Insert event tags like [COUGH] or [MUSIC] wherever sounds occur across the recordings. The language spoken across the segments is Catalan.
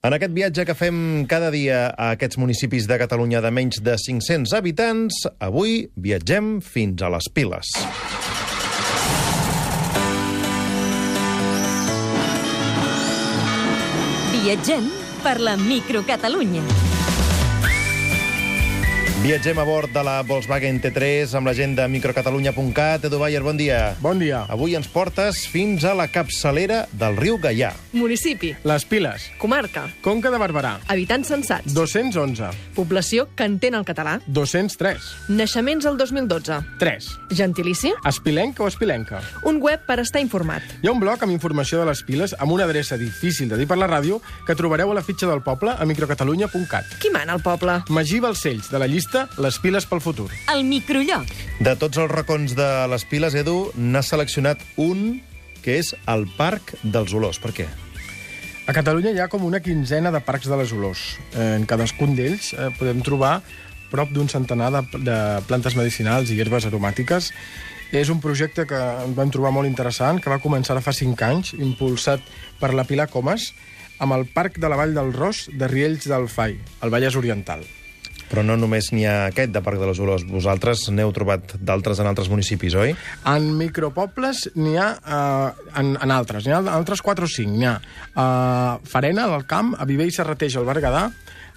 En aquest viatge que fem cada dia a aquests municipis de Catalunya de menys de 500 habitants, avui viatgem fins a les Piles. Viatgem per la microcatalunya. Viatgem a bord de la Volkswagen T3 amb la gent de microcatalunya.cat. Edu Bayer, bon dia. Bon dia. Avui ens portes fins a la capçalera del riu Gaià. Municipi, Les Piles. comarca, Conca de Barberà. habitants censats, 211. població que entén el català, 203. naixements el 2012, 3. gentilici, Espilenca o espilenca. un web per estar informat, Hi ha un blog amb informació de les Piles amb una adreça difícil de dir per la ràdio que trobareu a la fitxa del poble a microcatalunya.cat. qui mana al poble? Magí Balcells, de la llista Les Piles pel futur. El microlloc. De tots els racons de les Piles, Edu, n'ha seleccionat un que és el Parc dels Olors. Per què? A Catalunya hi ha com una quinzena de parcs de les olors. En cadascun d'ells eh, podem trobar prop d'un centenar de, de plantes medicinals i herbes aromàtiques. És un projecte que ens vam trobar molt interessant, que va començar ara fa 5 anys, impulsat per la Pilar Comas, amb el Parc de la Vall del Ros de Riells del Fai, al Vallès Oriental. Però no només n'hi ha aquest de Parc de les Olors. Vosaltres n'heu trobat d'altres en altres municipis, oi? En micropobles n'hi ha eh, en, en altres, n'hi ha altres 4 o 5. N'hi ha a Farena, al Camp, a Viver i Serrateix, al Berguedà,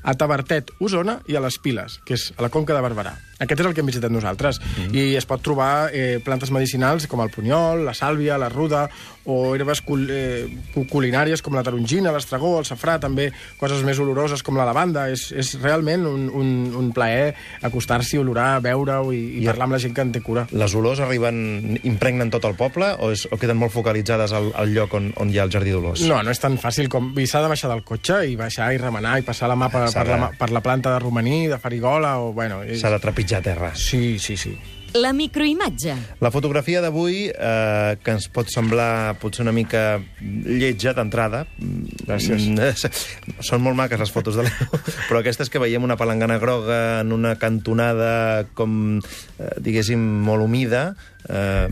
a Tabertet, Osona, i a les Piles, que és a la Conca de Barberà. Aquest és el que hem visitat nosaltres. Mm. I es pot trobar eh, plantes medicinals com el punyol, la sàlvia, la ruda, o herbes cul eh, cu- culinàries com la tarongina, l'estragó, el safrà, també coses més oloroses com la lavanda. És, és realment un, un, un plaer acostar-s'hi, olorar, veure-ho i, i I- parlar amb la gent que en té cura. Les olors arriben, impregnen tot el poble o, és, o queden molt focalitzades al, al lloc on, on hi ha el Jardí d'Olors? No, no és tan fàcil com... i S'ha de baixar del cotxe i baixar i remenar i passar la mà per, per, la, per la planta de romaní, de farigola o... Bueno, és... S'ha de trepitjar terra. Sí, sí, sí. La microimatge. La fotografia d'avui, eh, que ens pot semblar potser una mica lletja d'entrada. Gràcies. Mm, Són molt maques les fotos de l'Edu, [LAUGHS] però aquestes que veiem una palangana groga en una cantonada com, eh, diguéssim, molt humida, eh,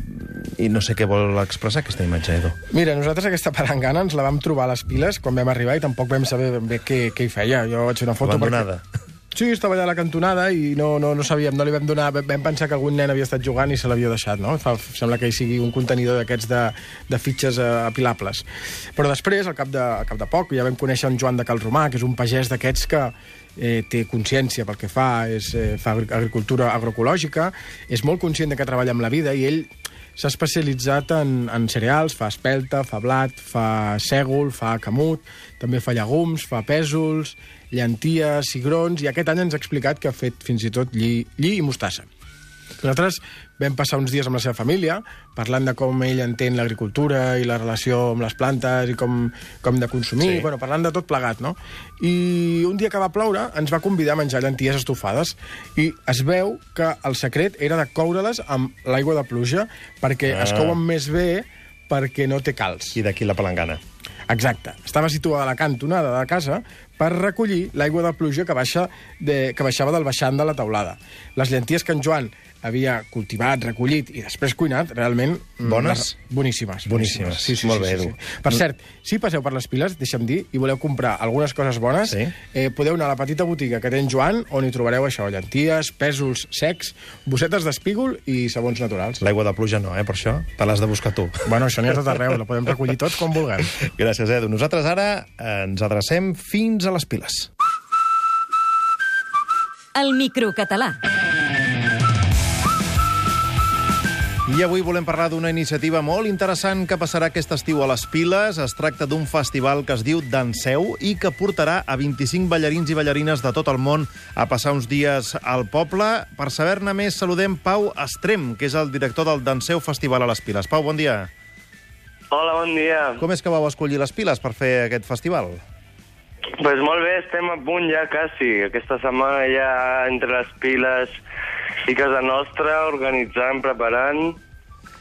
i no sé què vol expressar aquesta imatge, Edu. Mira, nosaltres aquesta palangana ens la vam trobar a les piles quan vam arribar i tampoc vam saber ben bé què, què hi feia. Jo vaig fer una foto... Abandonada. Perquè... Sí, estava allà a la cantonada i no, no, no sabíem, no li vam donar... Vam pensar que algun nen havia estat jugant i se l'havia deixat, no? Fa, sembla que hi sigui un contenidor d'aquests de, de fitxes eh, apilables. Però després, al cap, de, al cap de poc, ja vam conèixer en Joan de Calromà, que és un pagès d'aquests que eh, té consciència pel que fa, és, eh, fa agri- agricultura agroecològica, és molt conscient de que treballa amb la vida i ell s'ha especialitzat en, en cereals, fa espelta, fa blat, fa sègol, fa camut, també fa llegums, fa pèsols, llenties, cigrons, i aquest any ens ha explicat que ha fet fins i tot lli, lli i mostassa. Nosaltres vam passar uns dies amb la seva família, parlant de com ell entén l'agricultura i la relació amb les plantes i com, com de consumir, Sí. bueno, parlant de tot plegat, no? I un dia que va ploure ens va convidar a menjar llenties estofades i es veu que el secret era de coure-les amb l'aigua de pluja perquè ah. es couen més bé perquè no té calç. I d'aquí la palangana. Exacte. Estava situada a la cantonada de casa per recollir l'aigua de pluja que, baixa de, que baixava del baixant de la teulada. Les llenties que en Joan havia cultivat, recollit i després cuinat, realment... Bones? les- Boníssimes. Boníssimes. Sí, sí, Molt sí, bé, sí, Edu. sí. Per cert, si passeu per les piles, deixa'm dir, i voleu comprar algunes coses bones, Sí. eh, podeu anar a la petita botiga que té en Joan, on hi trobareu això, llenties, pèsols secs, bossetes d'espígol i sabons naturals. L'aigua de pluja no, eh, per això. Te l'has de buscar tu. Bueno, això n'hi ha tot arreu, la podem recollir tots com vulguem. [LAUGHS] Gràcies, Edu. Nosaltres ara eh, ens adrecem fins a les piles. El microcatalà. I avui volem parlar d'una iniciativa molt interessant que passarà aquest estiu a les Piles. Es tracta d'un festival que es diu Danseu i que portarà a 25 ballarins i ballarines de tot el món a passar uns dies al poble. Per saber-ne més, saludem Pau Estrem, que és el director del Danseu Festival a les Piles. Pau, bon dia. Hola, bon dia. Com és que vau escollir les Piles per fer aquest festival? Pues molt bé, estem a punt ja, quasi. Aquesta setmana ja entre les piles i casa nostra, organitzant, preparant,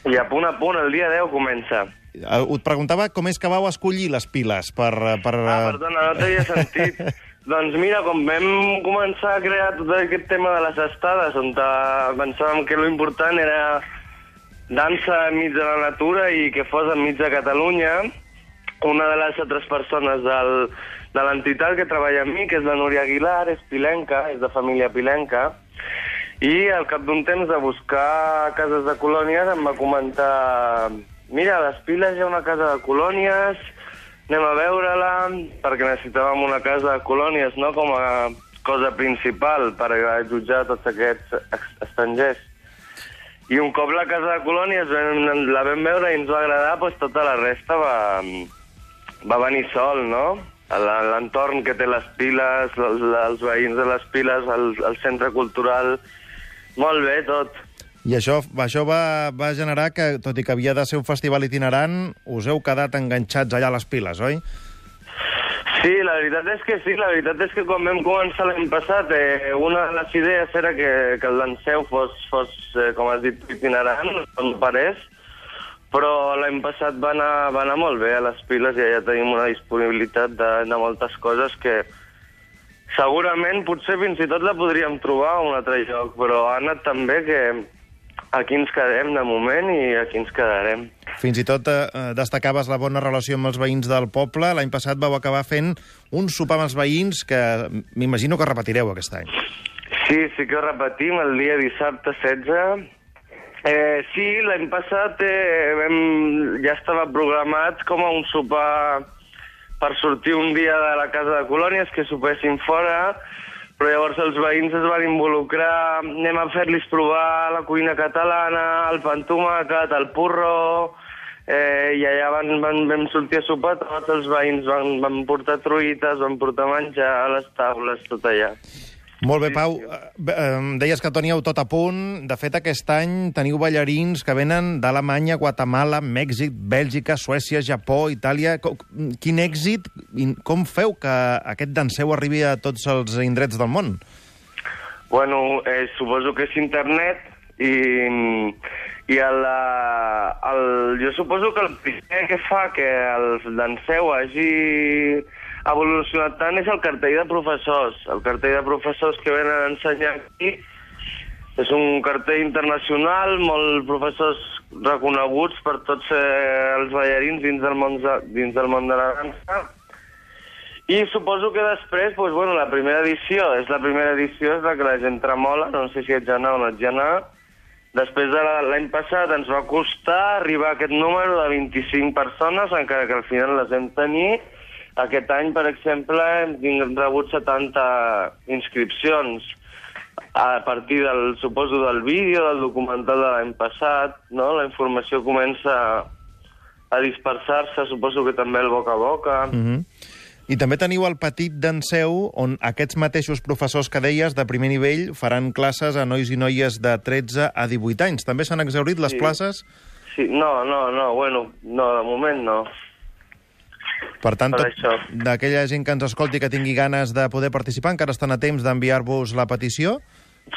i a punt a punt, el dia 10 comença. Eh, Et preguntava com és que vau escollir les Piles per... per Ah, perdona, no t'havia sentit. [LAUGHS] doncs mira, com vam començar a crear tot aquest tema de les estades, on eh, pensàvem que lo important era dansa enmig de la natura i que fos enmig de Catalunya, una de les altres persones del, de l'entitat que treballa amb mi, que és la Núria Aguilar, és pilenca, és de família pilenca, i al cap d'un temps de buscar cases de colònies em va comentar mira, a les piles hi ha una casa de colònies, anem a veure-la, perquè necessitàvem una casa de colònies, no?, com a cosa principal per jutjar tots aquests estrangers. I un cop la casa de colònies la vam veure i ens va agradar, doncs tota la resta va, va venir sol, no? L'entorn que té les piles, els, els veïns de les piles, el, el centre cultural... Molt bé, tot. I això, això va, va generar que, tot i que havia de ser un festival itinerant, us heu quedat enganxats allà a les piles, oi? Sí, la veritat és que sí, la veritat és que quan vam començar l'any passat, eh, una de les idees era que, que el Danseu fos, fos eh, com has dit, itinerant, no parés, però l'any passat va anar, va anar molt bé a les piles i ja tenim una disponibilitat de, de moltes coses que segurament potser fins i tot la podríem trobar a un altre lloc, però ha anat tan bé que aquí ens quedem de moment i aquí ens quedarem. Fins i tot eh, destacaves la bona relació amb els veïns del poble. L'any passat vau acabar fent un sopar amb els veïns que m'imagino que repetireu aquest any. Sí, sí que ho repetim, el dia dissabte 16. Eh, sí, l'any passat eh, vam, ja estava programat com a un sopar per sortir un dia de la casa de colònies, que sopessin fora, però llavors els veïns es van involucrar, anem a fer-los provar la cuina catalana, el pa amb tomàquet, el porró, eh, i allà van, van, vam sortir a sopar tots els veïns, van, van portar truites, van portar menjar a les taules, tot allà. Molt bé, Pau. Eh, Deies que teníeu tot a punt. De fet, aquest any teniu ballarins que venen d'Alemanya, Guatemala, Mèxic, Bèlgica, Suècia, Japó, Itàlia... Quin èxit, com feu que aquest danseu arribi a tots els indrets del món? Bueno, eh, suposo que és internet i, i el, el, jo suposo que el primer que fa que el danseu hagi evolucionat tant és el cartell de professors. El cartell de professors que venen a ensenyar aquí és un cartell internacional, molts professors reconeguts per tots eh, els ballarins dins del, món de, dins del món de la dansa. I suposo que després, doncs, bueno, la primera edició, és la primera edició, és la que la gent tremola, no sé si ets anar o no ets anar. Després de la- l'any passat ens va costar arribar a aquest número de 25 persones, encara que al final les hem tenir. Aquest any, per exemple, hem rebut 70 inscripcions a partir del, suposo, del vídeo, del documental de l'any passat, no? La informació comença a dispersar-se, suposo que també el boca a boca. Mm -hmm. I també teniu el petit danseu, on aquests mateixos professors que deies de primer nivell faran classes a nois i noies de 13 a 18 anys. També s'han exaurit les Sí. places? Sí, no, no, no, bueno, no, de moment no. Per tant, Per tot, d'aquella gent que ens escolti que tingui ganes de poder participar, encara estan a temps d'enviar-vos la petició?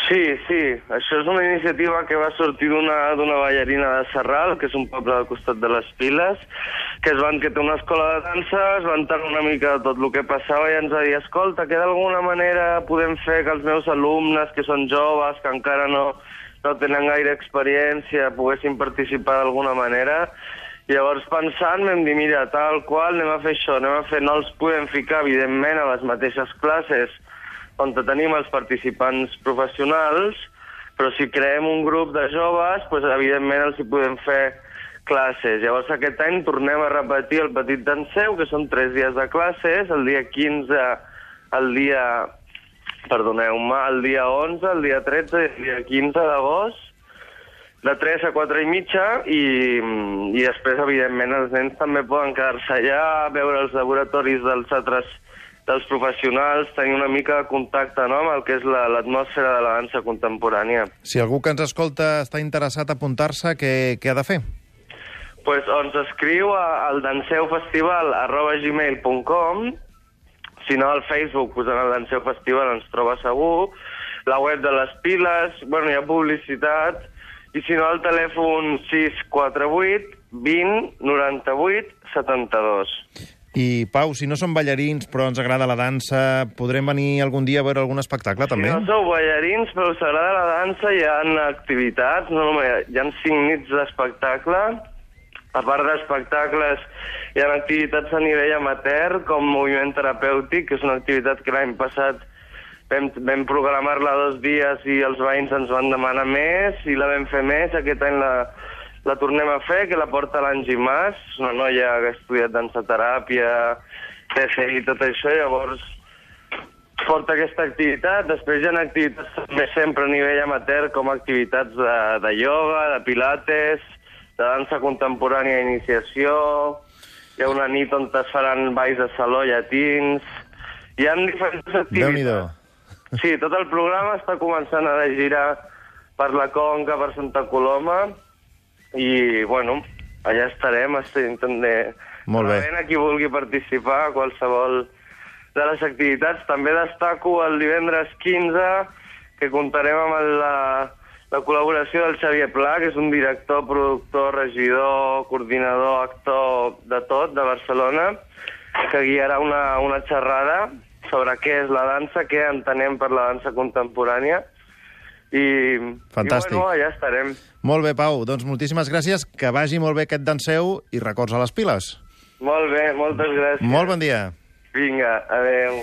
Sí, sí, això és una iniciativa que va sortir d'una ballarina de Serral, que és un poble al costat de les Piles, que es van que té una escola de dansa, es van enterar una mica de tot el que passava i ens va dir, escolta, que d'alguna manera podem fer que els meus alumnes, que són joves, que encara no, no tenen gaire experiència, poguessin participar d'alguna manera. Llavors pensant vam dir, mira, tal qual, anem a fer això, anem a fer, no els podem ficar, evidentment, a les mateixes classes on tenim els participants professionals, però si creem un grup de joves, doncs, evidentment els hi podem fer classes. Llavors aquest any tornem a repetir el Petit Danseu, que són tres dies de classes, el dia 15, el dia... Perdoneu-me, el dia 11, el dia 13 i el dia 15 d'agost, de 3 a 4 i mitja, i, i després, evidentment, els nens també poden quedar-se allà, veure els laboratoris dels altres dels professionals, tenir una mica de contacte no, amb el que és la- l'atmosfera de la dansa contemporània. Si algú que ens escolta està interessat a apuntar-se, què, què ha de fer? pues, ens escriu a- al danseufestival arroba gmail.com si no al Facebook posant el Danseu Festival ens troba segur la web de les piles, bueno, hi ha publicitat i si no al telèfon 648 20 98 72 I, Pau, si no som ballarins però ens agrada la dansa, podrem venir algun dia a veure algun espectacle, també? Si no sou ballarins, però us agrada la dansa, hi ha activitats, no només, hi ha cinc nits d'espectacle, A part d'espectacles, hi ha activitats a nivell amateur, com moviment terapèutic, que és una activitat que l'any passat vam, vam programar-la dos dies i els veïns ens van demanar més, i la vam fer més. Aquest any la, la tornem a fer, que la porta l'Angie Mas, una noia que ha estudiat dansateràpia, TCI i tot això, llavors porta aquesta activitat. Després hi ha activitats també sempre a nivell amateur, com activitats de, de ioga, de pilates, de dansa contemporània d'iniciació, hi ha una nit on es faran balls de saló llatins, hi ha diferents activitats. Sí, tot el programa està començant a girar per la Conca, per Santa Coloma, i, bueno, allà estarem, estem també... Molt bé. rebent a qui vulgui participar a qualsevol de les activitats. També destaco el divendres 15, que comptarem amb la, la col·laboració del Xavier Pla, que és un director, productor, regidor, coordinador, actor de tot, de Barcelona, que guiarà una, una xerrada sobre què és la dansa, què entenem per la dansa contemporània, i, Fantàstic. i bueno, allà estarem. Molt bé, Pau. Doncs moltíssimes gràcies. Que vagi molt bé aquest danseu i records a les piles. Molt bé, moltes gràcies. Molt bon dia. Vinga, adeu.